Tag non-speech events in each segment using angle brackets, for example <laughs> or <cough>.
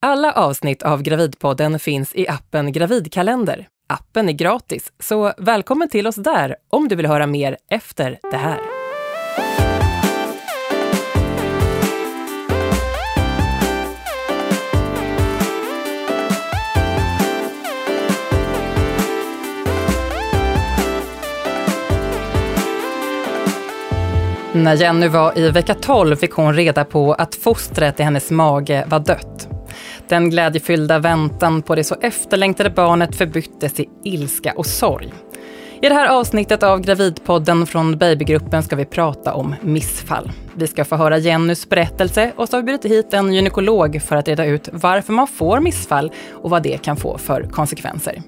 Alla avsnitt av Gravidpodden finns i appen Gravidkalender. Appen är gratis, så välkommen till oss där om du vill höra mer efter det här. När Jenny var i vecka 12 fick hon reda på att fostret i hennes mage var dött. Den glädjefyllda väntan på det så efterlängtade barnet förbyttes i ilska och sorg. I det här avsnittet av Gravidpodden från Babygruppen ska vi prata om missfall. Vi ska få höra Jennys berättelse och så har vi bjudit hit en gynekolog för att reda ut varför man får missfall och vad det kan få för konsekvenser.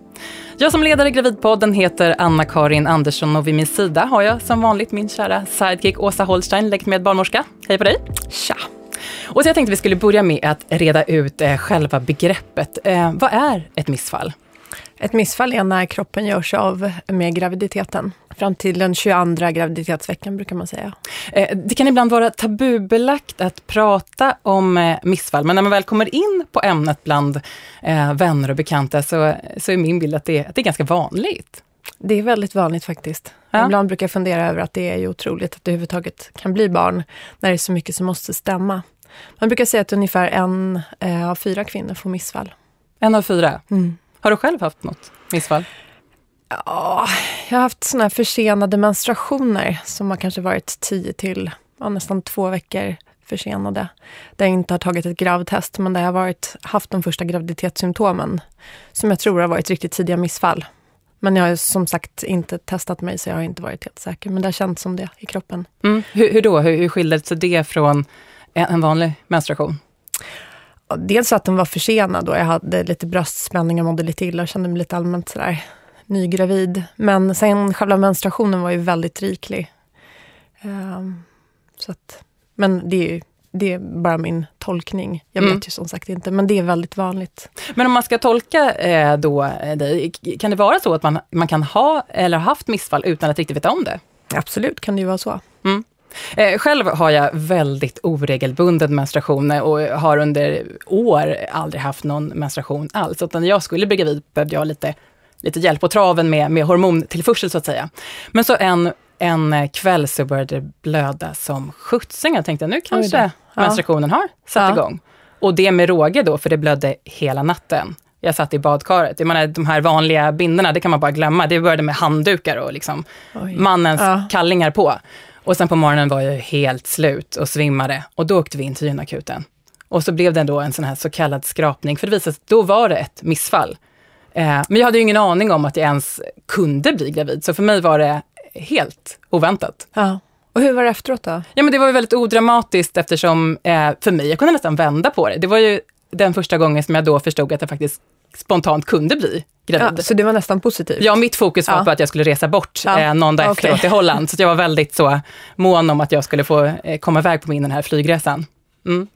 Jag som leder Gravidpodden heter Anna-Karin Andersson och vid min sida har jag som vanligt min kära sidekick Åsa Holstein, legitimerad barnmorska. Hej på dig! Tja! Och så jag tänkte vi skulle börja med att reda ut eh, själva begreppet. Eh, vad är ett missfall? Ett missfall är när kroppen görs av med graviditeten. Fram till den 22 graviditetsveckan brukar man säga. Eh, det kan ibland vara tabubelagt att prata om missfall, men när man väl kommer in på ämnet bland vänner och bekanta så, så är min bild att det, att det är ganska vanligt. Det är väldigt vanligt faktiskt. Ja. Ibland brukar jag fundera över att det är otroligt att det överhuvudtaget kan bli barn när det är så mycket som måste stämma. Man brukar säga att ungefär en av fyra kvinnor får missfall. En av fyra? Mm. Har du själv haft något missfall? Ja, jag har haft såna här försenade menstruationer som har kanske varit tio till ja, nästan två veckor försenade. Där jag inte har tagit ett gravtest, men där jag har varit, haft de första graviditetssymptomen. Som jag tror har varit riktigt tidiga missfall. Men jag har som sagt inte testat mig, så jag har inte varit helt säker. Men det har känts som det i kroppen. Mm. Hur, hur, då? Hur, hur skiljer sig det från en vanlig menstruation? dels att den var försenad och jag hade lite bröstspänning och mådde lite illa och kände mig lite allmänt sådär nygravid. Men sen själva menstruationen var ju väldigt riklig. Um, så att, men det är ju det är bara min tolkning. Jag vet mm. ju som sagt inte, men det är väldigt vanligt. Men om man ska tolka eh, då eh, dig, kan det vara så att man, man kan ha eller haft missfall utan att riktigt veta om det? Absolut kan det ju vara så. Mm. Eh, själv har jag väldigt oregelbunden menstruation och har under år aldrig haft någon menstruation alls. Så när jag skulle bli gravid behövde jag lite, lite hjälp på traven med, med hormontillförsel så att säga. Men så en, en kväll så började det blöda som sjuttsing. Jag tänkte nu kanske ja. menstruationen har satt ja. igång. Och det med råge då, för det blödde hela natten. Jag satt i badkaret. Jag menar, de här vanliga bindorna, det kan man bara glömma. Det började med handdukar och liksom mannens ja. kallingar på. Och sen på morgonen var jag helt slut och svimmade och då åkte vi in till gynakuten. Och så blev det då en sån här så kallad skrapning, för det visade sig att då var det ett missfall. Eh, men jag hade ju ingen aning om att jag ens kunde bli gravid, så för mig var det helt oväntat. Ja. Och hur var det efteråt då? Ja, men det var ju väldigt odramatiskt eftersom, eh, för mig, jag kunde nästan vända på det. Det var ju den första gången som jag då förstod att jag faktiskt spontant kunde bli gravid. Ja, så det var nästan positivt? Ja, mitt fokus var ja. på att jag skulle resa bort ja. eh, någon dag okay. efteråt till Holland. Så jag var väldigt så mån om att jag skulle få eh, komma iväg på min den här flygresan. Mm.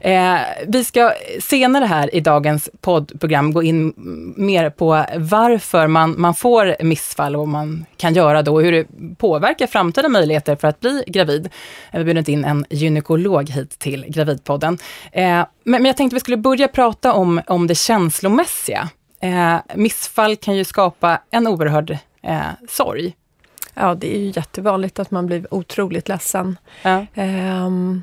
Eh, vi ska senare här i dagens poddprogram gå in mer på varför man, man får missfall och vad man kan göra då och hur det påverkar framtida möjligheter för att bli gravid. Vi har bjudit in en gynekolog hit till Gravidpodden. Eh, men, men, jag tänkte vi skulle börja prata om, om det känslomässiga. Eh, missfall kan ju skapa en oerhörd eh, sorg. Ja, det är ju jättevanligt att man blir otroligt ledsen. Ja. Um,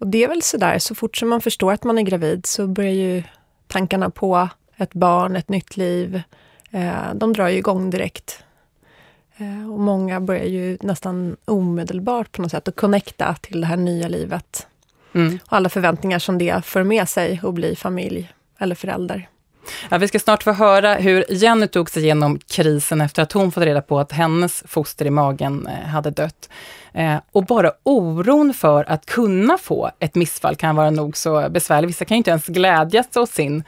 och det är väl sådär, så fort som man förstår att man är gravid så börjar ju tankarna på ett barn, ett nytt liv, eh, de drar ju igång direkt. Eh, och många börjar ju nästan omedelbart på något sätt att connecta till det här nya livet. Mm. Och alla förväntningar som det för med sig att bli familj eller förälder. Ja, vi ska snart få höra hur Jenny tog sig igenom krisen efter att hon fått reda på att hennes foster i magen eh, hade dött. Eh, och bara oron för att kunna få ett missfall kan vara nog så besvärlig. Vissa kan ju inte ens glädjas åt sin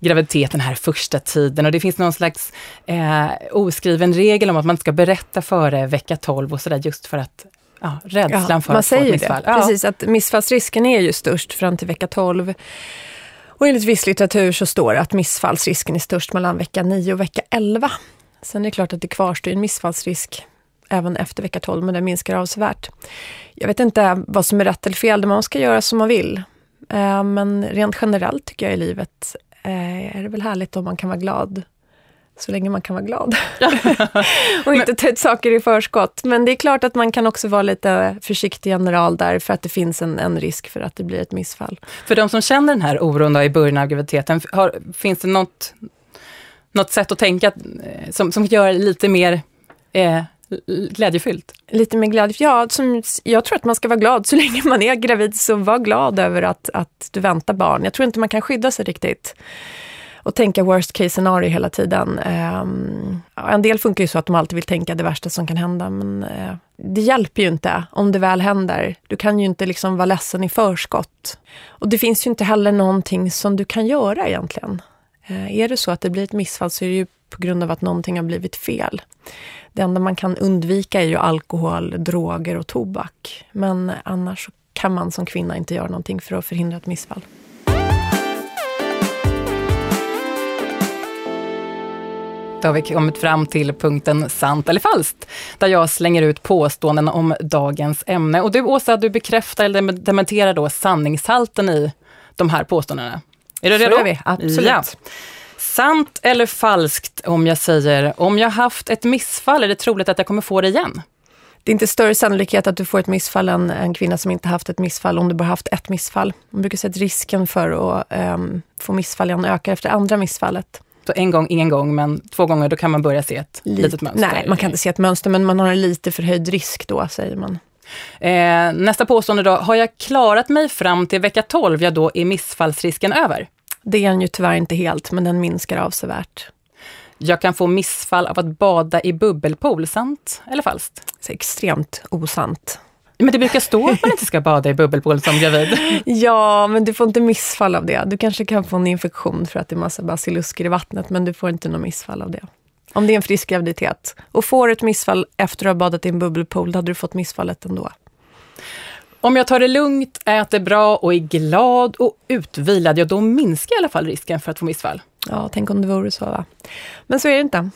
graviditet den här första tiden och det finns någon slags eh, oskriven regel om att man ska berätta före vecka 12 och sådär just för att ja, rädslan ja, för att få ett missfall. Det. Ja. Precis, att missfallsrisken är ju störst fram till vecka 12. Och enligt viss litteratur så står det att missfallsrisken är störst mellan vecka 9 och vecka 11. Sen är det klart att det kvarstår en missfallsrisk även efter vecka 12, men den minskar avsevärt. Jag vet inte vad som är rätt eller fel, man ska göra som man vill. Eh, men rent generellt tycker jag i livet eh, är det väl härligt om man kan vara glad så länge man kan vara glad. <laughs> och inte ta ut saker i förskott. Men det är klart att man kan också vara lite försiktig general där, för att det finns en, en risk för att det blir ett missfall. För de som känner den här oron i början av graviditeten, har, finns det något, något sätt att tänka eh, som, som gör det lite mer eh, glädjefyllt? Lite mer glädje, ja. Som, jag tror att man ska vara glad så länge man är gravid, så var glad över att, att du väntar barn. Jag tror inte man kan skydda sig riktigt och tänka worst case scenario hela tiden. Eh, en del funkar ju så att de alltid vill tänka det värsta som kan hända, men eh, det hjälper ju inte om det väl händer. Du kan ju inte liksom vara ledsen i förskott. Och det finns ju inte heller någonting som du kan göra egentligen. Eh, är det så att det blir ett missfall så är det ju på grund av att någonting har blivit fel. Det enda man kan undvika är ju alkohol, droger och tobak. Men annars kan man som kvinna inte göra någonting för att förhindra ett missfall. Då har vi kommit fram till punkten sant eller falskt, där jag slänger ut påståenden om dagens ämne. Och du Åsa, du bekräftar eller dementerar då sanningshalten i de här påståendena. Är du redo? Så är vi, absolut. Ja. Sant eller falskt om jag säger, om jag haft ett missfall är det troligt att jag kommer få det igen? Det är inte större sannolikhet att du får ett missfall än en kvinna som inte haft ett missfall om du bara haft ett missfall. Man brukar säga att risken för att um, få missfall igen ökar efter andra missfallet. Så en gång, ingen gång, men två gånger, då kan man börja se ett Lite, litet mönster. Nej, man kan inte se ett mönster, men man har en lite förhöjd risk då, säger man. Eh, nästa påstående då, har jag klarat mig fram till vecka 12, ja då är missfallsrisken över? Det är den ju tyvärr inte helt, men den minskar avsevärt. Jag kan få missfall av att bada i bubbelpool, sant eller falskt? Så extremt osant. Men det brukar stå att man inte ska bada i bubbelpool som gravid. <laughs> ja, men du får inte missfall av det. Du kanske kan få en infektion för att det är massa basilusker i vattnet, men du får inte något missfall av det. Om det är en frisk graviditet. Och får du ett missfall efter att ha badat i en bubbelpool, då hade du fått missfallet ändå. Om jag tar det lugnt, äter bra och är glad och utvilad, ja då minskar i alla fall risken för att få missfall. Ja, tänk om det vore så va. Men så är det inte.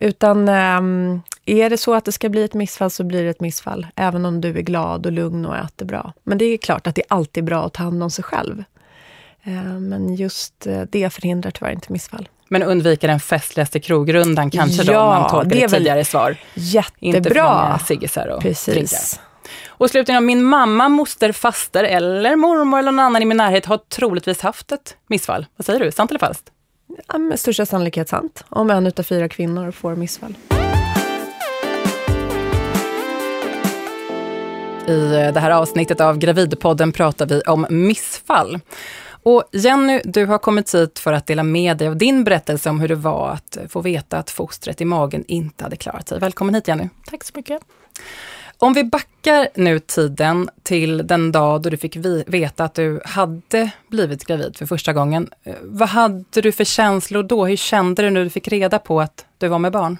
Utan um, är det så att det ska bli ett missfall så blir det ett missfall. Även om du är glad och lugn och äter bra. Men det är klart att det är alltid bra att ta hand om sig själv. Uh, men just uh, det förhindrar tyvärr inte missfall. Men undvika den festligaste krogrundan kanske ja, då, om man tolkar det, det tidigare svar. Jättebra! Inte för många ciggisar och Precis. drinkar. Och slutligen, min mamma, moster, faster eller mormor eller någon annan i min närhet har troligtvis haft ett missfall. Vad säger du, sant eller falskt? Ja, med största sannolikhet sant. Om en utav fyra kvinnor får missfall. I det här avsnittet av Gravidpodden pratar vi om missfall. Och Jenny, du har kommit hit för att dela med dig av din berättelse om hur det var att få veta att fostret i magen inte hade klarat sig. Välkommen hit Jenny. Tack så mycket. Om vi backar nu tiden till den dag då du fick veta att du hade blivit gravid för första gången. Eh, vad hade du för känslor då? Hur kände du när du fick reda på att du var med barn?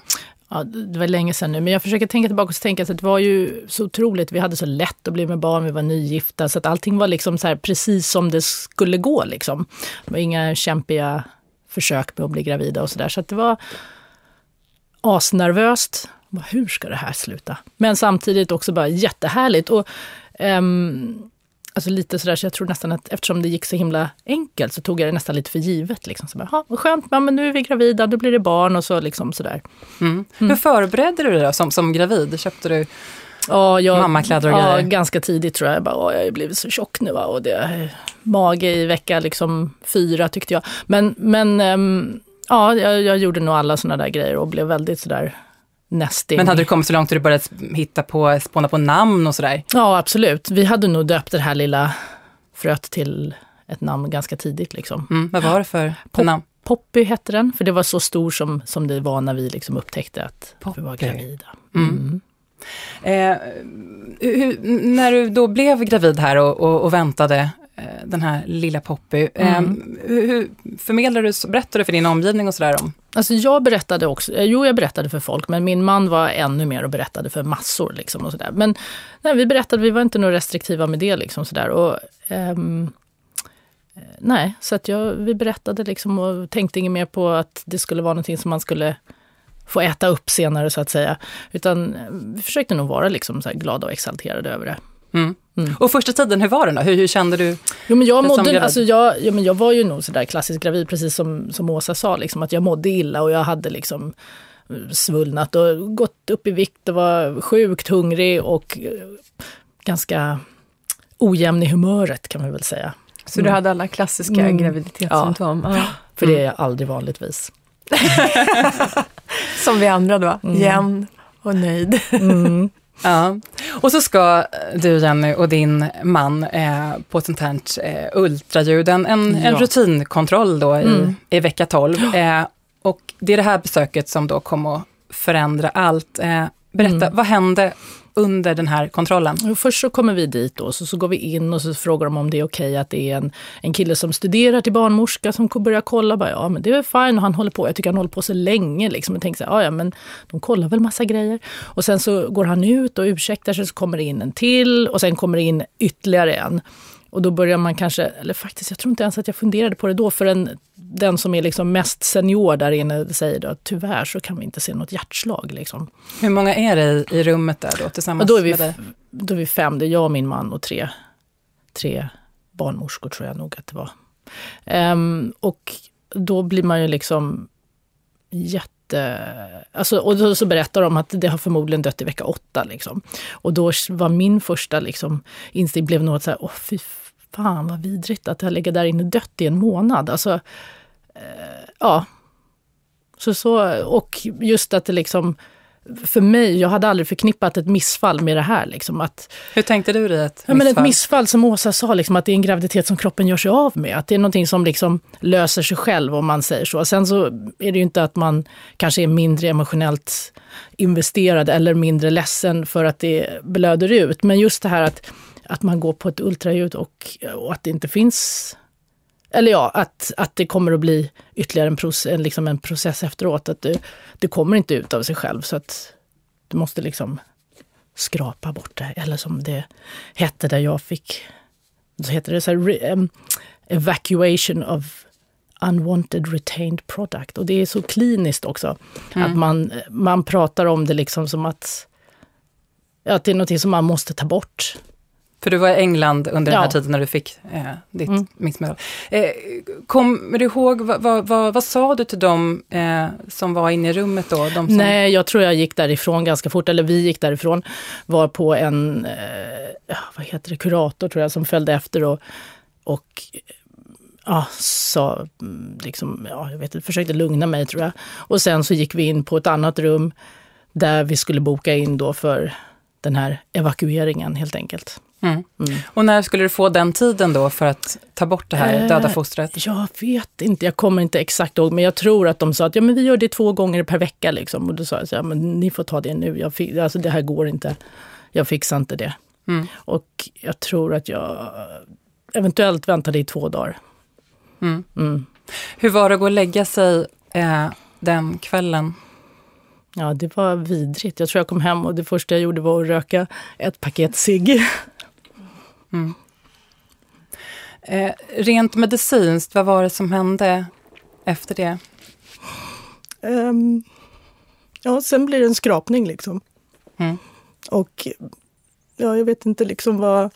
Ja, det var länge sedan nu, men jag försöker tänka tillbaka och tänka att det var ju så otroligt. Vi hade så lätt att bli med barn, vi var nygifta, så att allting var liksom så precis som det skulle gå. Liksom. Det var inga kämpiga försök med att bli gravida och sådär. Så att det var asnervöst hur ska det här sluta? Men samtidigt också bara jättehärligt. Och, um, alltså lite sådär, så jag tror nästan att eftersom det gick så himla enkelt så tog jag det nästan lite för givet. Liksom. Så bara, vad skönt, men nu är vi gravida, då blir det barn och så liksom sådär. Mm. Mm. Hur förberedde du dig då som, som gravid? Köpte du ja, jag, mammakläder och ja, grejer? ganska tidigt tror jag. Jag, bara, jag har blivit så tjock nu va? och det är mage i vecka liksom fyra tyckte jag. Men, men um, ja, jag, jag, gjorde nog alla sådana där grejer och blev väldigt sådär nesting. Men hade du kommit så långt att du började hitta på, spåna på namn och sådär? Ja, absolut. Vi hade nog döpt det här lilla fröet till ett namn ganska tidigt. Liksom. Mm, vad var det för, för namn? Poppy hette den, för det var så stor som, som det var när vi liksom upptäckte att Poppy. vi var gravida. Mm. Mm. Eh, hur, när du då blev gravid här och, och, och väntade, den här lilla Poppy. Mm. Um, hur förmedlade du, berättade du för din omgivning och sådär om? Alltså jag berättade också, eh, jo jag berättade för folk, men min man var ännu mer och berättade för massor. Liksom och sådär. Men nej, vi berättade, vi var inte nog restriktiva med det. Liksom sådär. Och, um, nej, så att jag, vi berättade liksom och tänkte inget mer på att det skulle vara någonting som man skulle få äta upp senare så att säga. Utan vi försökte nog vara liksom så glada och exalterade över det. Mm. Mm. Och första tiden, hur var den då? Hur, hur kände du? Jo, men jag, mådde, alltså jag, jo, men jag var ju nog sådär klassiskt gravid, precis som, som Åsa sa, liksom, att jag mådde illa och jag hade liksom eh, svullnat och gått upp i vikt och var sjukt hungrig och eh, ganska ojämn i humöret kan man väl säga. Så mm. du hade alla klassiska mm. graviditetssymptom? Ja, ja. för det är jag aldrig vanligtvis. <laughs> Som vi andra då, mm. jämn och nöjd. Ja. Och så ska du Jenny och din man eh, på ett sånt här eh, ultraljud, en, en, ja. en rutinkontroll då i, mm. i vecka 12. Eh, och det är det här besöket som då kommer att förändra allt. Berätta, mm. vad hände under den här kontrollen? Först så kommer vi dit då, så, så går vi in och så frågar de om det är okej okay att det är en, en kille som studerar till barnmorska som börjar kolla. Bara, ja, men det är fine och han håller på. Jag tycker han håller på så länge. Liksom. Jag tänker så här, ja, ja, men de kollar väl massa grejer. Och sen så går han ut och ursäktar sig, så kommer det in en till och sen kommer det in ytterligare en. Och då börjar man kanske, eller faktiskt jag tror inte ens att jag funderade på det då, för en, den som är liksom mest senior där inne säger då att tyvärr så kan vi inte se något hjärtslag. Liksom. Hur många är det i, rummet där då tillsammans då är vi, med dig? Då är vi fem, det är jag, min man och tre, tre barnmorskor tror jag nog att det var. Um, och då blir man ju liksom jätte Alltså, och då så berättar de att det har förmodligen dött i vecka åtta. Liksom. Och då var min första liksom, instinkt blev nog att säga, åh fy fan vad vidrigt att det har legat där inne dött i en månad. Alltså, ja. Så, så, och just att det liksom, för mig, jag hade aldrig förknippat ett missfall med det här. Liksom, att, Hur tänkte du dig ett missfall? Ja, men ett missfall som Åsa sa, liksom, att det är en graviditet som kroppen gör sig av med. Att det är någonting som liksom löser sig själv om man säger så. Sen så är det ju inte att man kanske är mindre emotionellt investerad eller mindre ledsen för att det blöder ut. Men just det här att att man går på ett ultraljud och, och att det inte finns eller ja, att, att det kommer att bli ytterligare en, process, liksom en process efteråt. Att det, det kommer inte ut av sig själv så att du måste liksom skrapa bort det. Eller som det hette där jag fick, så heter det så här, um, evacuation of unwanted retained product. Och det är så kliniskt också. Mm. Att man, man pratar om det liksom som att, att det är något som man måste ta bort. För du var i England under ja. den här tiden när du fick eh, ditt mm. missmedel. Eh, kommer du ihåg, vad, vad, vad, vad, sa du till dem eh, som var inne i rummet då? Som... Nej, jag tror jag gick därifrån ganska fort, eller vi gick därifrån. Var på en, eh, vad heter det, kurator tror jag, som följde efter och, och ja, sa, mm, liksom, ja, jag vet inte, försökte lugna mig tror jag. Och sen så gick vi in på ett annat rum där vi skulle boka in då för den här evakueringen helt enkelt. Mm. Mm. Och när skulle du få den tiden då för att ta bort det här döda eh, fostret? Jag vet inte, jag kommer inte exakt ihåg, men jag tror att de sa att ja, men vi gör det två gånger per vecka. Liksom. Och då sa jag så ja, men ni får ta det nu, jag fick, alltså, det här går inte. Jag fixar inte det. Mm. Och jag tror att jag eventuellt väntade i två dagar. Mm. Mm. Hur var det att gå och lägga sig eh, den kvällen? Ja, det var vidrigt. Jag tror jag kom hem och det första jag gjorde var att röka ett paket cigg. Mm. Eh, rent medicinskt, vad var det som hände efter det? Um, ja, sen blir det en skrapning liksom. Mm. Och ja, jag vet inte liksom vad,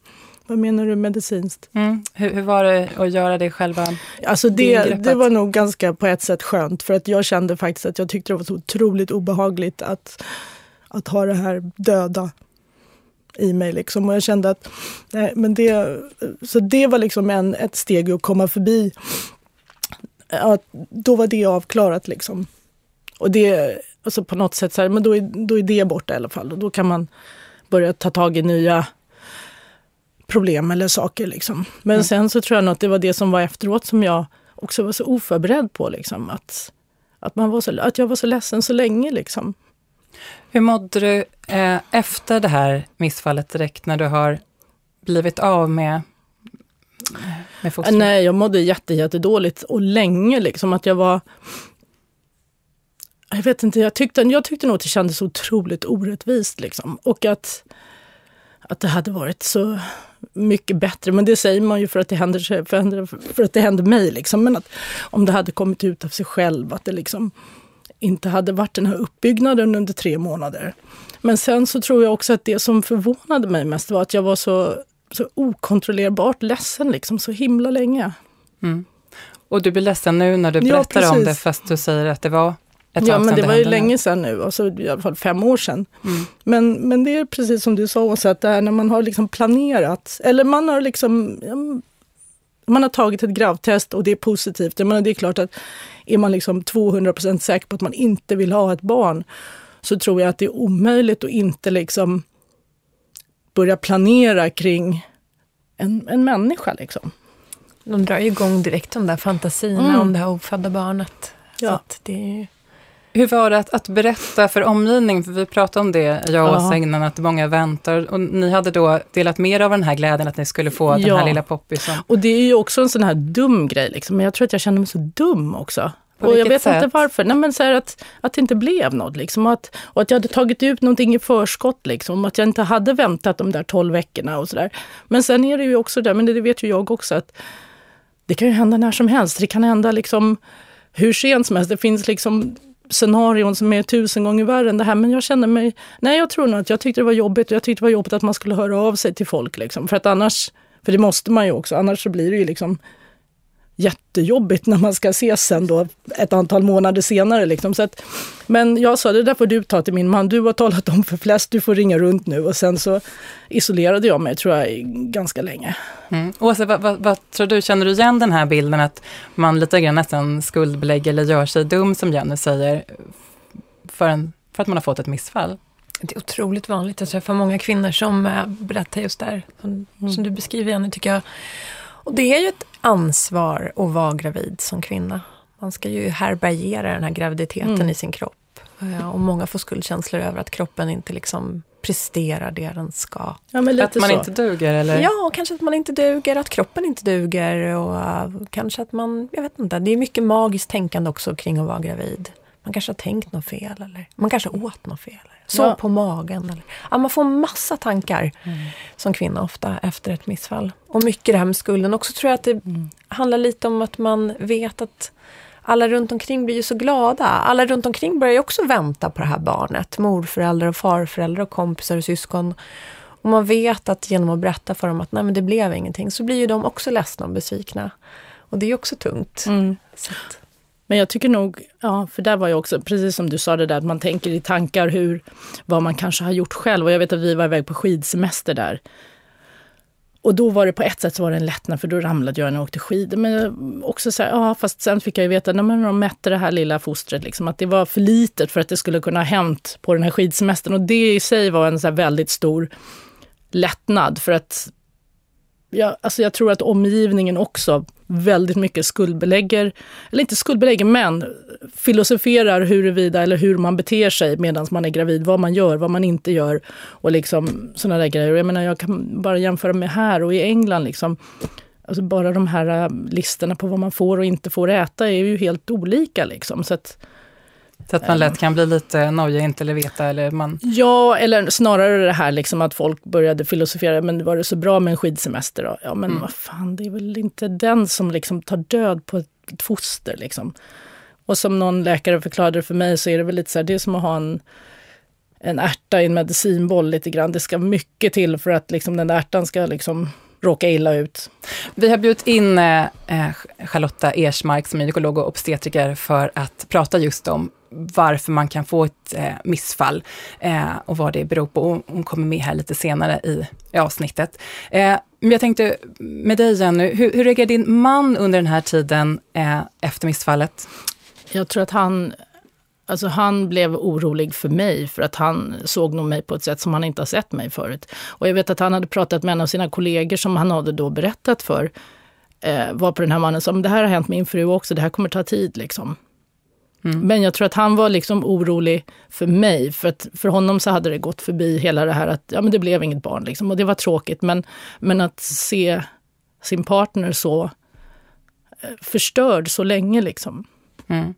vad menar du medicinskt? Mm. Hur, hur, var det att göra det själva? Alltså det, det var nog ganska på ett sätt skönt för att jag kände faktiskt att jag tyckte det var så otroligt obehagligt att, att ha det här döda i mig. Liksom. Och jag kände att nej, men det, så det var liksom en, ett steg att komma förbi. Att då var det avklarat. Liksom. Och det, alltså på något sätt, så här, men då är, då är det borta i alla fall. Och då kan man börja ta tag i nya problem eller saker. Liksom. Men mm. sen så tror jag nog att det var det som var efteråt som jag också var så oförberedd på. Liksom, att, att, man var så, att jag var så ledsen så länge. Liksom. Hur mådde du eh, efter det här missfallet direkt när du har blivit av med, med fostret? Nej, jag mådde jätte, jättedåligt och länge liksom att jag var jag vet inte, jag tyckte, jag tyckte nog att det kändes otroligt orättvist. Liksom. Och att, att det hade varit så mycket bättre. Men det säger man ju för att det händer, för att det händer mig. Liksom. Men att om det hade kommit ut av sig själv, att det liksom inte hade varit den här uppbyggnaden under tre månader. Men sen så tror jag också att det som förvånade mig mest var att jag var så, så okontrollerbart ledsen liksom så himla länge. Mm. Och du blir ledsen nu när du berättar ja, om det fast du säger att det var ett Ja, men det, det var ju länge sedan nu, alltså i alla fall fem år sedan. Mm. Men, men det är precis som du sa Åsa, att det här när man har liksom planerat, eller man har liksom man har tagit ett gravtest och det är positivt. Jag menar, det är klart att är man liksom 200% säker på att man inte vill ha ett barn så tror jag att det är omöjligt att inte liksom börja planera kring en, en människa. Liksom. De drar ju igång direkt de där fantasierna mm. om det här ofödda barnet. Ja. det är hur var det att, att, berätta för omgivningen? För vi pratade om det, jag och Åsa innan, att många väntar. Och ni hade då delat med er av den här glädjen att ni skulle få ja. den här lilla poppisen. Och det är ju också en sån här dum grej, liksom. men jag tror att jag kände mig så dum också. På och jag vet sätt? inte varför. Nej, men så att, att det inte blev något. Liksom, och, att, och att jag hade tagit ut någonting i förskott. Liksom, att jag inte hade väntat de där 12 veckorna och sådär. Men sen är det ju också där, men det vet ju jag också, att det kan ju hända när som helst. Det kan hända liksom hur sent som helst. Det finns liksom scenarion som är tusen gånger värre än det här. Men jag kände mig, nej jag tror nog att jag tyckte det var jobbigt. Jag tyckte det var jobbigt att man skulle höra av sig till folk. Liksom. För att annars, för det måste man ju också, annars så blir det ju liksom jättejobbigt när man ska ses sen då ett antal månader senare. Liksom. Så att, men jag sa, det där får du ta till min man. Du har talat om för flest, du får ringa runt nu. Och sen så isolerade jag mig, tror jag, ganska länge. Mm. Åsa, vad, vad, vad, tror du, känner du igen den här bilden att man lite grann nästan skuldbelägger eller gör sig dum, som Jenny säger, för, en, för att man har fått ett missfall? Det är otroligt vanligt. Jag träffar många kvinnor som äh, berättar just där, som, mm. som du beskriver Jenny, tycker jag. Och det är ju ett ansvar att vara gravid som kvinna. Man ska ju härbärgera den här graviditeten mm. i sin kropp. Och många får skuldkänslor över att kroppen inte liksom presterar det den ska. Ja, men lite att man så. inte duger eller? Ja, och kanske att man inte duger, att kroppen inte duger och uh, kanske att man, jag vet inte, det är mycket magiskt tänkande också kring att vara gravid. Man kanske har tänkt något fel eller man kanske åt något fel. Sov ja. på magen. Eller, ja, man får massa tankar mm. som kvinna ofta efter ett missfall. Och mycket det här med skulden. Också tror jag att det mm. handlar lite om att man vet att alla runt omkring blir ju så glada. Alla runt omkring börjar ju också vänta på det här barnet. Morföräldrar och farföräldrar och kompisar och syskon. Och man vet att genom att berätta för dem att nej men det blev ingenting så blir ju de också ledsna och besvikna. Och det är ju också tungt. Mm. Men jag tycker nog, ja, för där var jag också, precis som du sa det där, att man tänker i tankar hur, vad man kanske har gjort själv. Och jag vet att vi var iväg på skidsemester där. Och då var det på ett sätt så var det en lättnad för då ramlade jag när jag åkte skidor. Men också så här, ja fast sen fick jag ju veta, när de mätte det här lilla fostret, liksom, att det var för litet för att det skulle kunna ha hänt på den här skidsemestern. Och det i sig var en så väldigt stor lättnad för att jag, alltså jag tror att omgivningen också väldigt mycket skuldbelägger, eller inte skuldbelägger, men filosoferar huruvida eller hur man beter sig medan man är gravid, vad man gör, vad man inte gör och liksom sådana där grejer. Jag menar, jag kan bara jämföra med här och i England liksom. Alltså bara de här äh, listorna på vad man får och inte får äta är ju helt olika liksom. Så att, så att man lätt kan bli lite nojig, inte eller veta eller man... Ja, eller snarare det här liksom att folk började filosofera, men var det så bra med en skidsemester då? Ja, men mm. vad fan, det är väl inte den som liksom tar död på ett foster liksom. Och som någon läkare förklarade för mig så är det väl lite så här, det är som att ha en, en ärta i en medicinboll lite grann. Det ska mycket till för att liksom den där ärtan ska liksom råka illa ut. Vi har bjudit in eh, eh, Charlotta Ersmark som är gynekolog och obstetriker för att prata just om varför man kan få ett eh, missfall eh, och vad det beror på. Hon kommer med här lite senare i, i avsnittet. Eh, men jag tänkte med dig Jenny, hur, hur reagerade din man under den här tiden eh, efter missfallet? Jag tror att han Alltså han blev orolig för mig för att han såg nog mig på ett sätt som han inte har sett mig förut. Och jag vet att han hade pratat med en av sina kollegor som han hade då berättat för, eh, var på den här mannen som det här har hänt min fru också, det här kommer ta tid liksom. Mm. Men jag tror att han var liksom orolig för mig, för att för honom så hade det gått förbi hela det här att ja, men det blev inget barn. Liksom, och det var tråkigt, men, men att se sin partner så eh, förstörd så länge. Liksom. Mm.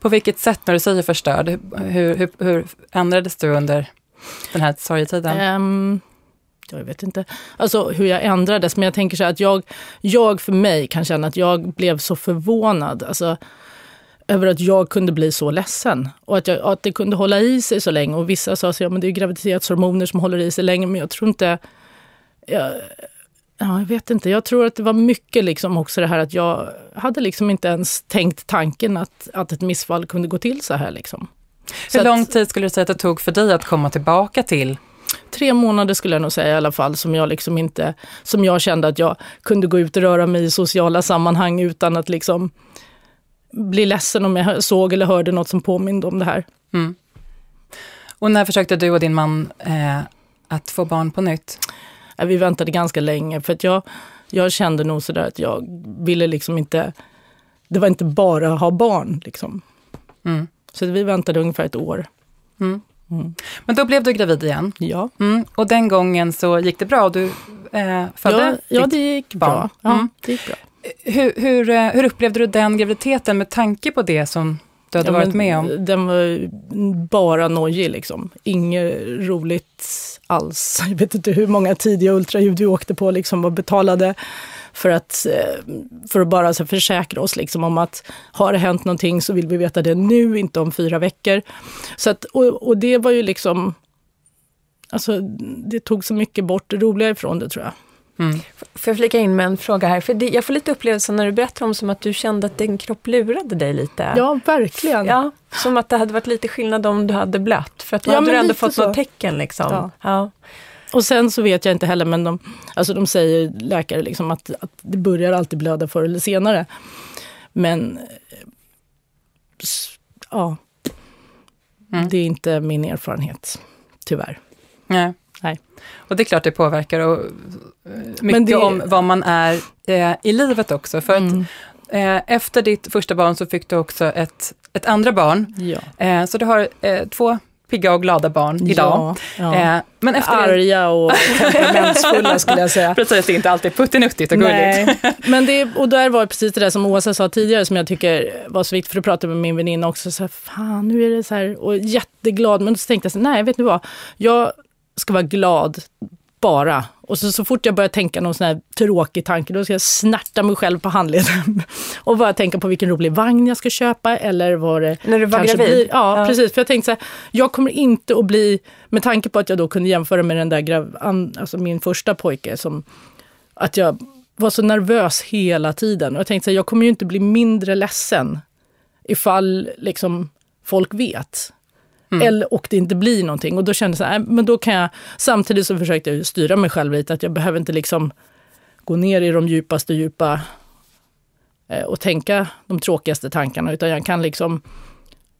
På vilket sätt, när du säger förstörd, hur, hur, hur ändrades du under den här sorgetiden? Um, jag vet inte alltså, hur jag ändrades, men jag tänker så här att jag, jag för mig kan känna att jag blev så förvånad. Alltså, över att jag kunde bli så ledsen och att, jag, att det kunde hålla i sig så länge. Och vissa sa att ja, det är graviditetshormoner som håller i sig länge, men jag tror inte... Jag, ja, jag vet inte. Jag tror att det var mycket liksom också det här att jag hade liksom inte ens tänkt tanken att, att ett missfall kunde gå till så här. Liksom. Hur lång tid skulle du säga att det tog för dig att komma tillbaka till tre månader skulle jag nog säga i alla fall, som jag liksom inte, som jag kände att jag kunde gå ut och röra mig i sociala sammanhang utan att liksom bli ledsen om jag såg eller hörde något som påminde om det här. Mm. Och när försökte du och din man eh, att få barn på nytt? Vi väntade ganska länge för att jag, jag kände nog sådär att jag ville liksom inte, det var inte bara ha barn liksom. Mm. Så vi väntade ungefär ett år. Mm. Mm. Men då blev du gravid igen. Ja. Mm. Och den gången så gick det bra? Du eh, födde ja, ja, det gick bra. Ja, mm. det gick bra. Hur, hur, eh, hur upplevde du den graviditeten med tanke på det som du hade ja, varit med om? Den var bara nojig liksom. Inget roligt alls. <laughs> Jag vet inte hur många tidiga ultraljud vi åkte på liksom och betalade för att, eh, för att bara så försäkra oss liksom om att har det hänt någonting så vill vi veta det nu, inte om fyra veckor. Så att, och, och det var ju liksom, alltså det tog så mycket bort det roliga ifrån det tror jag. Mm. Får jag flika in med en fråga här? För det, jag får lite upplevelse när du berättar om som att du kände att din kropp lurade dig lite. Ja, verkligen. Ja, som att det hade varit lite skillnad om du hade blött. För att då ja, hade du ändå fått så. något tecken. Liksom. Ja. ja. Och sen så vet jag inte heller, men de, alltså de säger läkare liksom att, att det börjar alltid blöda förr eller senare. Men ja, mm. det är inte min erfarenhet, tyvärr. Nej. Nej. Och det är klart det påverkar och mycket det... om vad man är eh, i livet också. För mm. att eh, efter ditt första barn så fick du också ett, ett andra barn. Ja. Eh, så du har eh, två pigga och glada barn idag. Ja, ja. Eh, men efter Arga och <laughs> temperamentsfulla skulle jag säga. Precis, det är inte alltid puttinuttigt och gulligt. <laughs> men det, och där var precis det där som Åsa sa tidigare som jag tycker var så viktigt, för att prata med min väninna också, så här, fan nu är det så här, och jätteglad, men så tänkte jag så nej vet ni vad, jag ska vara glad bara. Och så, så fort jag börjar tänka någon sån här tråkig tanke, då ska jag snärta mig själv på handleden. <laughs> och bara tänka på vilken rolig vagn jag ska köpa eller vad det När du var gravid? Blir. Ja, ja, precis. För jag tänkte så här, jag kommer inte att bli, med tanke på att jag då kunde jämföra med den där, grav, alltså min första pojke, som att jag var så nervös hela tiden. Och jag tänkte så här, jag kommer ju inte bli mindre ledsen ifall liksom folk vet. Mm. Eller, och det inte blir någonting. Och då kände jag så här, äh, men då kan jag, samtidigt så försökte jag styra mig själv lite, att jag behöver inte liksom gå ner i de djupaste djupa eh, och tänka de tråkigaste tankarna, utan jag kan liksom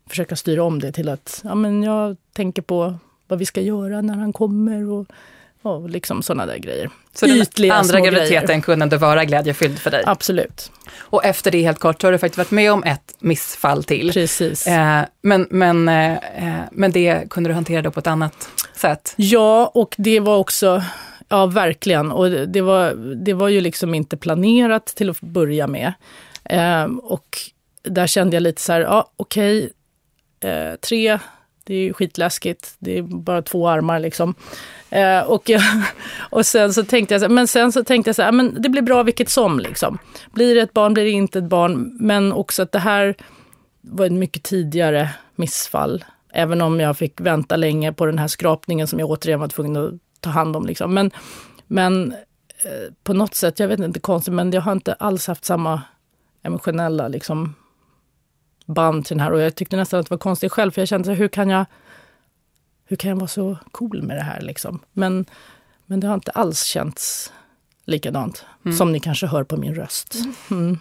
försöka styra om det till att ja, men jag tänker på vad vi ska göra när han kommer och och liksom sådana där grejer. Så Ytliga den andra graviditeten kunde vara glädjefylld för dig? Absolut. Och efter det, helt kort, så har du faktiskt varit med om ett missfall till. Precis. Eh, men, men, eh, men det kunde du hantera då på ett annat sätt? Ja, och det var också, ja verkligen, och det var, det var ju liksom inte planerat till att börja med. Eh, och där kände jag lite så här, ja okej, okay, eh, tre, det är ju skitläskigt, det är bara två armar liksom. Eh, och, jag, och sen så tänkte jag, så, men sen så tänkte jag så här, ah, men det blir bra vilket som. Liksom. Blir det ett barn, blir det inte ett barn. Men också att det här var ett mycket tidigare missfall. Även om jag fick vänta länge på den här skrapningen som jag återigen var tvungen att ta hand om. Liksom. Men, men eh, på något sätt, jag vet inte, konstigt, men jag har inte alls haft samma emotionella liksom, band till den här. Och jag tyckte nästan att det var konstigt själv, för jag kände så hur kan jag hur kan jag vara så cool med det här liksom? Men, men det har inte alls känts likadant, mm. som ni kanske hör på min röst. <laughs> Mm.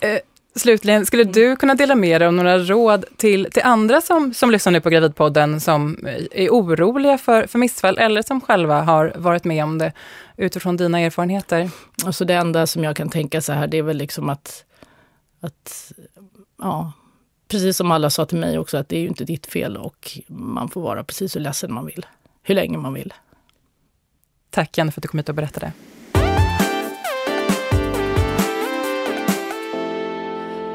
Eh, slutligen, skulle du kunna dela med dig av några råd till, till andra som, som lyssnar nu på Gravidpodden som är oroliga för, för missfall eller som själva har varit med om det utifrån dina erfarenheter? Alltså det enda som jag kan tänka så här, det är väl liksom att, att ja, precis som alla sa till mig också, att det är ju inte ditt fel och man får vara precis hur ledsen man vill. Hur länge man vill. Tack Janne för att du kom hit och berättade.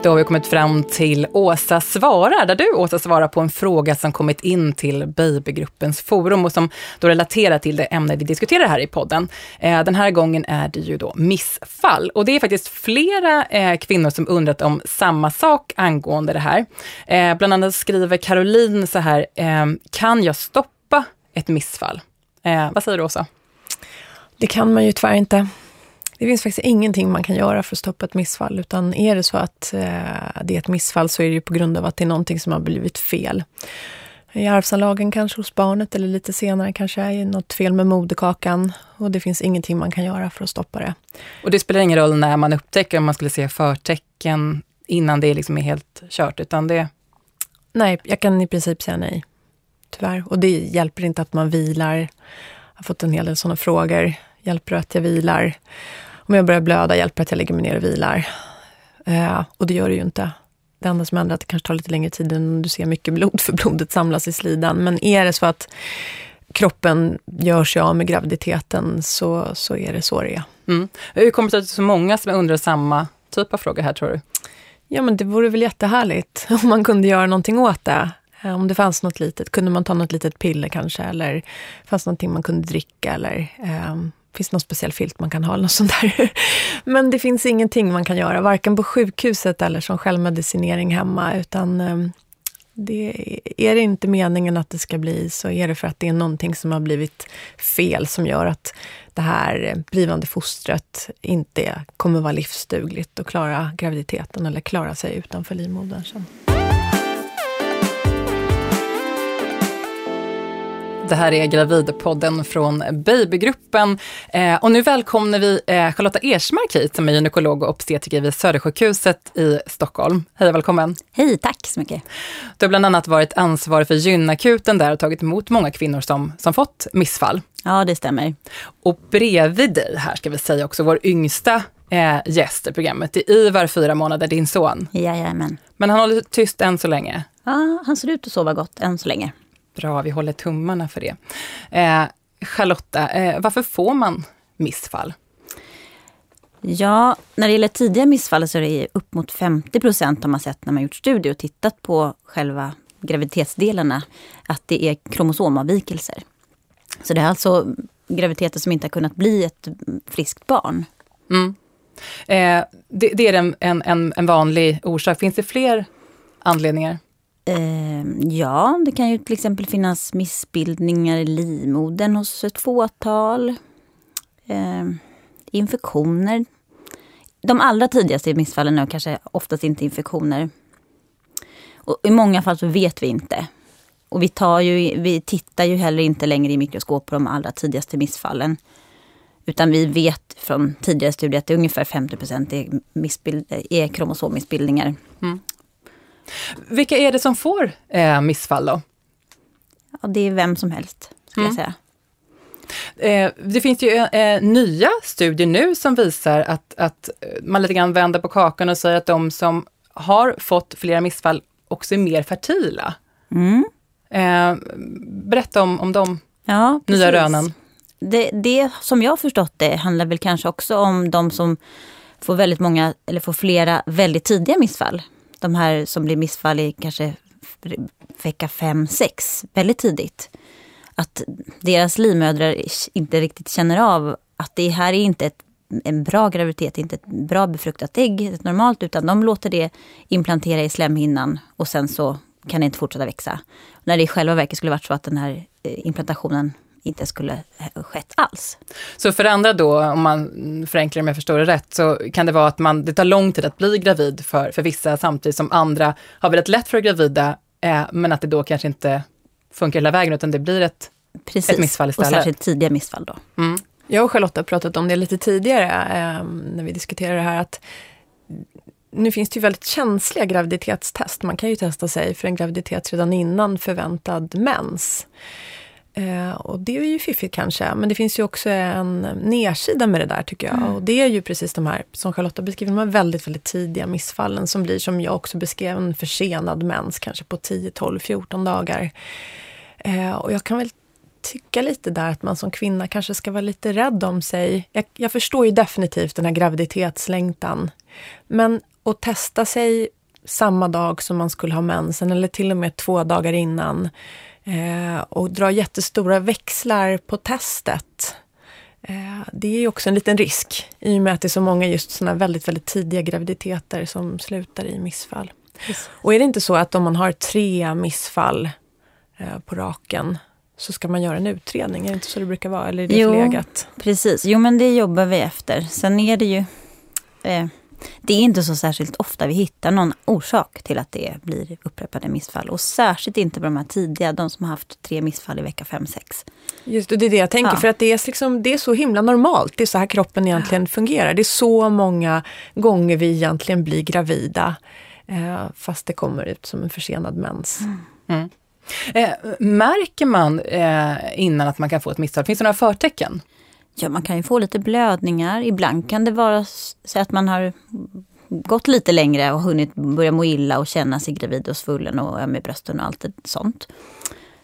Då har vi kommit fram till Åsa svarar, där du Åsa svarar på en fråga som kommit in till Babygruppens forum och som då relaterar till det ämne vi diskuterar här i podden. Eh, den här gången är det ju då missfall och det är faktiskt flera eh, kvinnor som undrat om samma sak angående det här. Eh, bland annat skriver Caroline så här, ehm, kan jag stoppa ett missfall? vad säger du Åsa? Det kan man ju tyvärr inte. Det finns faktiskt ingenting man kan göra för att stoppa ett missfall, utan är det så att eh, det är ett missfall så är det ju på grund av att det är någonting som har blivit fel. I arvsanlagen kanske hos barnet eller lite senare kanske är något fel med moderkakan och det finns ingenting man kan göra för att stoppa det. Och det spelar ingen roll när man upptäcker om man skulle se förtecken innan det liksom är helt kört, utan det... Nej, jag kan i princip säga nej. Tyvärr. Och det hjälper inte att man vilar. Jag har fått en hel del sådana frågor. Hjälper det att jag vilar? Om jag börjar blöda hjälper att jag lägger mig ner och vilar. Eh, och det gör det ju inte. Det enda som händer är att det kanske tar lite längre tid än du ser mycket blod, <laughs> för blodet samlas i slidan. Men är det så att kroppen gör sig av med graviditeten så, så är det så det är. Mm. Hur kommer det sig att det är så många som undrar samma typ av fråga här tror du? Ja men det vore väl jättehärligt <laughs> om man kunde göra någonting åt det. Eh, om det fanns något litet, kunde man ta något litet piller kanske eller fanns någonting man kunde dricka eller um, finns någon speciell filt man kan ha eller något sånt där. <laughs> Men det finns ingenting man kan göra, varken på sjukhuset eller som självmedicinering hemma, utan ehm, det, är det inte meningen att det ska bli så är det för att det är någonting som har blivit fel som gör att det här blivande fostret inte kommer vara livsdugligt och klara graviditeten eller klara sig utanför livmodern sen. Det här är Gravidpodden från Babygruppen. Eh, och nu välkomnar vi eh, Charlotta Ersmark hit, som är gynekolog och obstetriker vid Södersjukhuset i Stockholm. Hej och välkommen! Hej, tack så mycket! Du har bland annat varit ansvarig för gynakuten där och tagit emot många kvinnor som, som fått missfall. Ja, det stämmer. Och bredvid dig här ska vi säga också vår yngsta eh, gäst i programmet. Det är Ivar, fyra månader, din son. Jajamän. Men han håller tyst än så länge. Ja, han ser ut att sova gott än så länge. Bra, vi håller tummarna för det. Eh, Charlotta, eh, varför får man missfall? Ja, när det gäller tidiga missfall så är det upp mot 50 procent har man sett när man gjort studier och tittat på själva graviditetsdelarna, att det är kromosomavvikelser. Så det är alltså graviditeter som inte har kunnat bli ett friskt barn. Mm. Eh, det, det, är en, en, en vanlig orsak. Finns det fler anledningar? Ehm, ja, det kan ju till exempel finnas missbildningar i livmodern hos ett fåtal. Ehm, infektioner. De allra tidigaste missfallen är kanske oftast inte infektioner. Och I många fall så vet vi inte. Och vi, tar ju, vi tittar ju heller inte längre i mikroskop på de allra tidigaste missfallen. Utan vi vet från tidigare studier att det är ungefär 50 procent är, är kromosommissbildningar. Mm. Vilka är det som får eh, missfall då? Ja, det är vem som helst, skulle mm. jag säga. Eh, det finns ju eh, nya studier nu som visar att, att man lite grann vänder på kakan och säger att de som har fått flera missfall också är mer fertila. Mm. Eh, berätta om, om de ja, nya rönen. Det, det som jag har förstått det handlar väl kanske också om de som får väldigt många, eller får flera väldigt tidiga missfall de här som blir missfall i kanske vecka 5-6, väldigt tidigt. Att deras livmödrar inte riktigt känner av att det här är inte ett, en bra graviditet, inte ett bra befruktat ägg, ett normalt, utan de låter det implantera i slemhinnan och sen så kan det inte fortsätta växa. När det i själva verket skulle varit så att den här eh, implantationen inte skulle skett alls. Så för andra då, om man förenklar om jag förstår det rätt, så kan det vara att man, det tar lång tid att bli gravid för, för vissa, samtidigt som andra har väldigt lätt för att gravida, eh, men att det då kanske inte funkar hela vägen, utan det blir ett, Precis. ett missfall istället. och särskilt tidiga missfall då. Mm. Jag och Charlotta har pratat om det lite tidigare, eh, när vi diskuterade det här, att nu finns det ju väldigt känsliga graviditetstest. Man kan ju testa sig för en graviditet redan innan förväntad mens. Eh, och det är ju fiffigt kanske, men det finns ju också en nedsida med det där tycker jag. Mm. Och det är ju precis de här, som Charlotta beskriver, de här väldigt, väldigt tidiga missfallen som blir, som jag också beskrev, en försenad mens kanske på 10, 12, 14 dagar. Eh, och jag kan väl tycka lite där att man som kvinna kanske ska vara lite rädd om sig. Jag, jag förstår ju definitivt den här graviditetslängtan. Men att testa sig samma dag som man skulle ha mensen eller till och med två dagar innan och dra jättestora växlar på testet. Eh, det är också en liten risk i och med att det är så många just sådana väldigt, väldigt tidiga graviditeter som slutar i missfall. Yes. Och är det inte så att om man har tre missfall eh, på raken så ska man göra en utredning, är det inte så det brukar vara? Eller är det jo, förlegat? precis. Jo, men det jobbar vi efter. Sen är det ju... Eh, det är inte så särskilt ofta vi hittar någon orsak till att det blir upprepade missfall. Och särskilt inte på de här tidiga, de som har haft tre missfall i vecka 5-6. Just det, det är det jag tänker. Ja. För att det är, liksom, det är så himla normalt. Det är så här kroppen egentligen ja. fungerar. Det är så många gånger vi egentligen blir gravida. Eh, fast det kommer ut som en försenad mens. Mm. Mm. Eh, märker man eh, innan att man kan få ett missfall? Finns det några förtecken? Ja, man kan ju få lite blödningar. Ibland kan det vara så att man har gått lite längre och hunnit börja må illa och känna sig gravid och svullen och öm i brösten och allt sånt.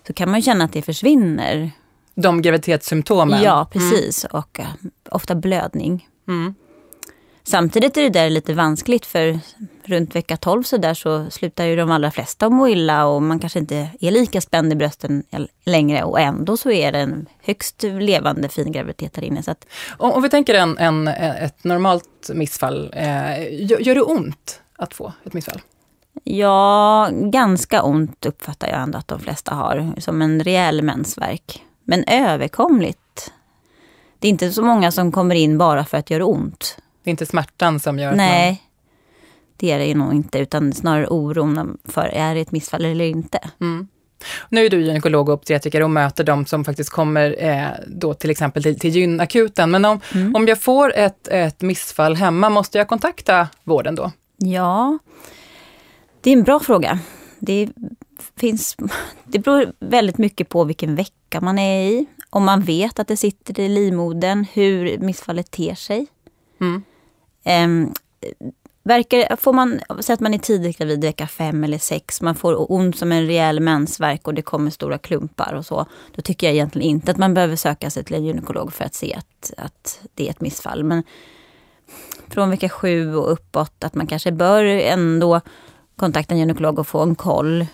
Så kan man känna att det försvinner. De graviditetssymptomen? Ja, precis. Mm. Och uh, ofta blödning. Mm. Samtidigt är det där lite vanskligt för runt vecka 12 så där så slutar ju de allra flesta må illa och man kanske inte är lika spänd i brösten längre och ändå så är det en högst levande fin graviditet där inne. Så att... om, om vi tänker en, en, ett normalt missfall, eh, gör, gör det ont att få ett missfall? Ja, ganska ont uppfattar jag ändå att de flesta har, som en rejäl mensvärk. Men överkomligt. Det är inte så många som kommer in bara för att göra ont. Det är inte smärtan som gör Nej, att man... det är det nog inte, utan snarare oron för är det ett missfall eller inte. Mm. Nu är du gynekolog och obstetriker och möter de som faktiskt kommer eh, då till exempel till, till gynakuten. Men om, mm. om jag får ett, ett missfall hemma, måste jag kontakta vården då? Ja, det är en bra fråga. Det, finns, det beror väldigt mycket på vilken vecka man är i. Om man vet att det sitter i livmodern, hur missfallet ter sig. Mm. Ehm, verkar, får man, säg att man är tidigt gravid vecka fem eller sex, man får ont som en rejäl mensvärk och det kommer stora klumpar och så. Då tycker jag egentligen inte att man behöver söka sig till en gynekolog för att se att, att det är ett missfall. Men från vecka sju och uppåt, att man kanske bör ändå kontakta en gynekolog och få en koll.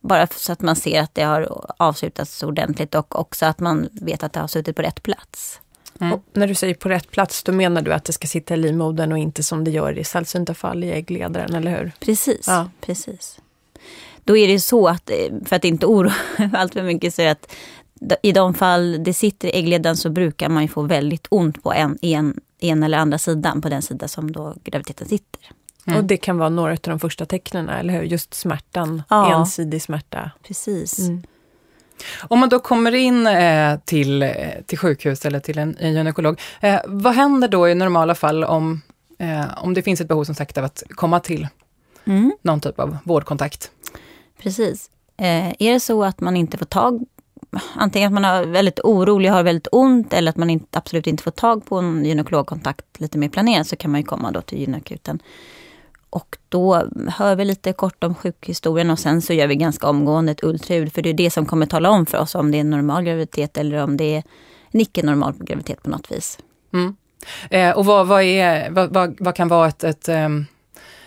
Bara så att man ser att det har avslutats ordentligt och också att man vet att det har suttit på rätt plats. Mm. När du säger på rätt plats, då menar du att det ska sitta i livmodern och inte som det gör i sällsynta fall i äggledaren, eller hur? Precis, ja. precis. Då är det så att, eh, för att inte oroa <laughs> allt för mycket, så att i de fall det sitter i äggledaren så brukar man få väldigt ont på en, en, en eller andra sidan, på den sida som då graviditeten sitter. Mm. Och det kan vara några av de första tecknen, eller hur? Just smärtan, ja. ensidig smärta. Precis. Mm. Om man då kommer in eh, till, eh, till sjukhus eller till en, en gynekolog, eh, vad händer då i normala fall om, om det finns ett behov som sagt av att komma till mm. någon typ av vårdkontakt? Precis. Är det så att man inte får tag Antingen att man är väldigt orolig, har väldigt ont eller att man inte, absolut inte får tag på en gynekologkontakt lite mer planerat så kan man ju komma då till gynakuten. Och då hör vi lite kort om sjukhistorien och sen så gör vi ganska omgående ett ultraljud. För det är det som kommer tala om för oss om det är en normal graviditet eller om det är en icke-normal graviditet på något vis. Mm. Eh, och vad, vad, är, vad, vad, kan vara ett, ett, ehm,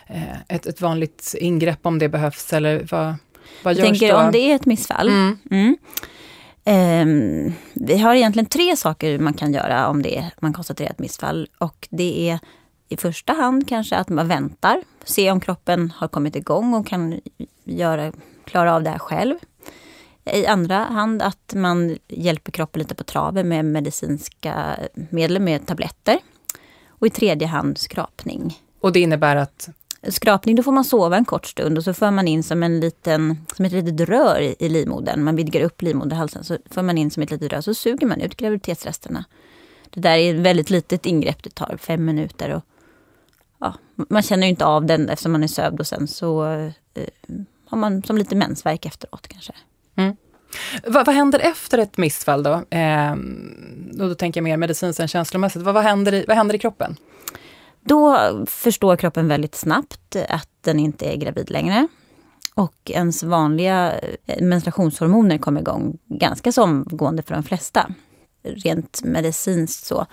eh, ett, ett, vanligt ingrepp om det behövs? Eller vad, vad görs tänker då? om det är ett missfall. Mm. Mm. Eh, vi har egentligen tre saker man kan göra om det är, man konstaterar ett missfall. Och det är i första hand kanske att man väntar, se om kroppen har kommit igång och kan göra, klara av det här själv. I andra hand att man hjälper kroppen lite på traven med medicinska medel, med tabletter. Och i tredje hand skrapning. Och det innebär att? Skrapning, då får man sova en kort stund och så för man in som, en liten, som ett litet rör i, i livmodern. Man vidgar upp livmoderhalsen, så för man in som ett litet rör, så suger man ut graviditetsresterna. Det där är ett väldigt litet ingrepp, det tar fem minuter. Och man känner ju inte av den eftersom man är sövd och sen så eh, har man som lite mensvärk efteråt kanske. Mm. Vad, vad, händer efter ett missfall då? Eh, och då tänker jag mer medicinskt än känslomässigt. Vad, vad, händer i, vad händer i kroppen? Då förstår kroppen väldigt snabbt att den inte är gravid längre. Och ens vanliga eh, menstruationshormoner kommer igång ganska så omgående för de flesta. Rent medicinskt så.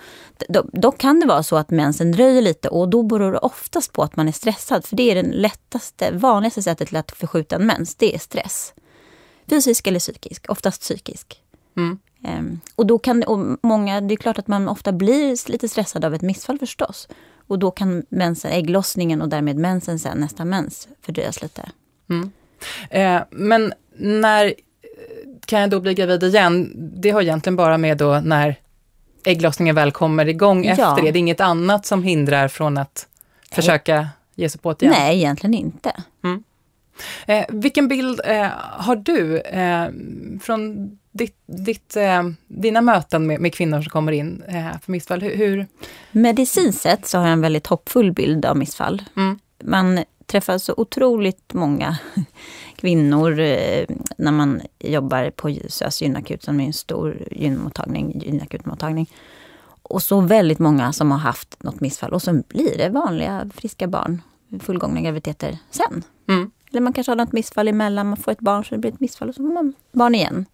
Då, då, kan det vara så att mensen dröjer lite och då beror det oftast på att man är stressad. För det är det lättaste, vanligaste sättet till att förskjuta en mens, det är stress. Fysisk eller psykisk, oftast psykisk. Mm. Um, och då kan och många, det är klart att man ofta blir lite stressad av ett missfall förstås. Och då kan mensen, ägglossningen och därmed mensen sen, nästa mens, fördröjas lite. Mm. Eh, men när kan jag då bli gravid igen? Det har egentligen bara med då när ägglossningen väl kommer igång ja. efter det. Det är inget annat som hindrar från att försöka ge sig på det igen? Nej, egentligen inte. Mm. Eh, vilken bild eh, har du eh, från ditt, ditt, eh, dina möten med, med, kvinnor som kommer in eh, för missfall? Hur, hur? Medicinskt sett så har jag en väldigt hoppfull bild av missfall. Mm. Man träffar så otroligt många kvinnor eh, när man jobbar på SÖS gynakut som är en stor gynmottagning, gynakutmottagning. Och så väldigt många som har haft något missfall och så blir det vanliga friska barn, fullgångna graviditeter sen. Mm. Eller man kanske har något missfall emellan, man får ett barn så det blir ett missfall och så får man barn igen.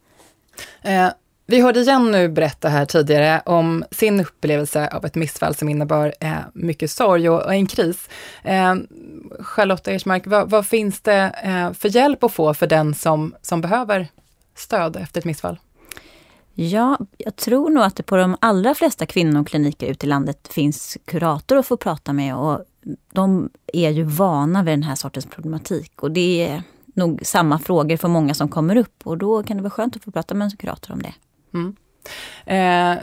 Eh, vi hörde Jenny berätta här tidigare om sin upplevelse av ett missfall som innebar eh, mycket sorg och, och en kris. Eh, Charlotta Ersmark, vad, vad finns det eh, för hjälp att få för den som, som behöver stöd efter ett missfall? Ja, jag tror nog att det på de allra flesta kvinnokliniker ute i landet finns kurator att få prata med och de är ju vana vid den här sortens problematik och det är nog samma frågor för många som kommer upp och då kan det vara skönt att få prata med en kurator om det. Mm. Eh,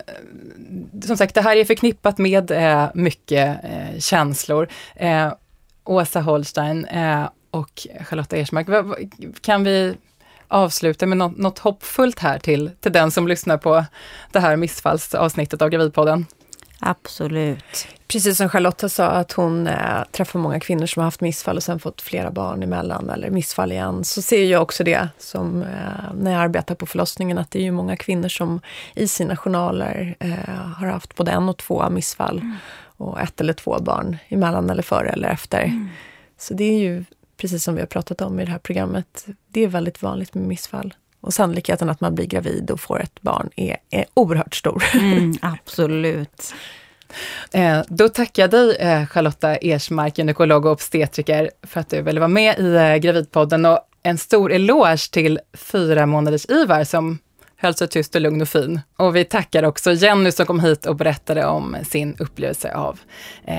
som sagt, det här är förknippat med eh, mycket eh, känslor. Eh, Åsa Holstein eh, och Charlotta Ersmark, kan vi avsluta med något, något hoppfullt här till, till den som lyssnar på det här missfallsavsnittet av Gravidpodden? Absolut. Precis som Charlotta sa, att hon äh, träffar många kvinnor som har haft missfall och sen fått flera barn emellan, eller missfall igen. Så ser jag också det som äh, när jag arbetar på förlossningen, att det är ju många kvinnor som i sina journaler äh, har haft både en och två missfall. Mm. Och ett eller två barn emellan eller före eller efter. Mm. Så det är ju, precis som vi har pratat om i det här programmet, det är väldigt vanligt med missfall. Och sannolikheten att man blir gravid och får ett barn är, är oerhört stor. Mm, <laughs> absolut. Eh, då tackar jag dig eh, Charlotta Ersmark, gynekolog och obstetriker, för att du ville vara med i eh, Gravidpodden och en stor eloge till fyra månaders Ivar som höll sig tyst och lugn och fin. Och vi tackar också Jenny som kom hit och berättade om sin upplevelse av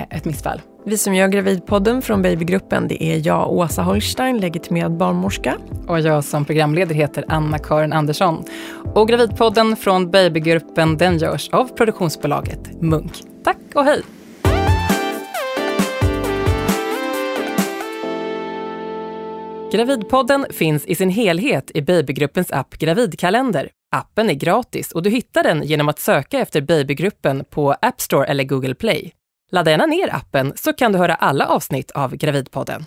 ett missfall. Vi som gör Gravidpodden från Babygruppen, det är jag, Åsa Holstein, legitimerad barnmorska. Och jag som programledare heter Anna-Karin Andersson. Och Gravidpodden från Babygruppen, den görs av produktionsbolaget Munk. Tack och hej! Gravidpodden finns i sin helhet i Babygruppens app Gravidkalender. Appen är gratis och du hittar den genom att söka efter Babygruppen på App Store eller Google Play. Ladda gärna ner appen så kan du höra alla avsnitt av Gravidpodden.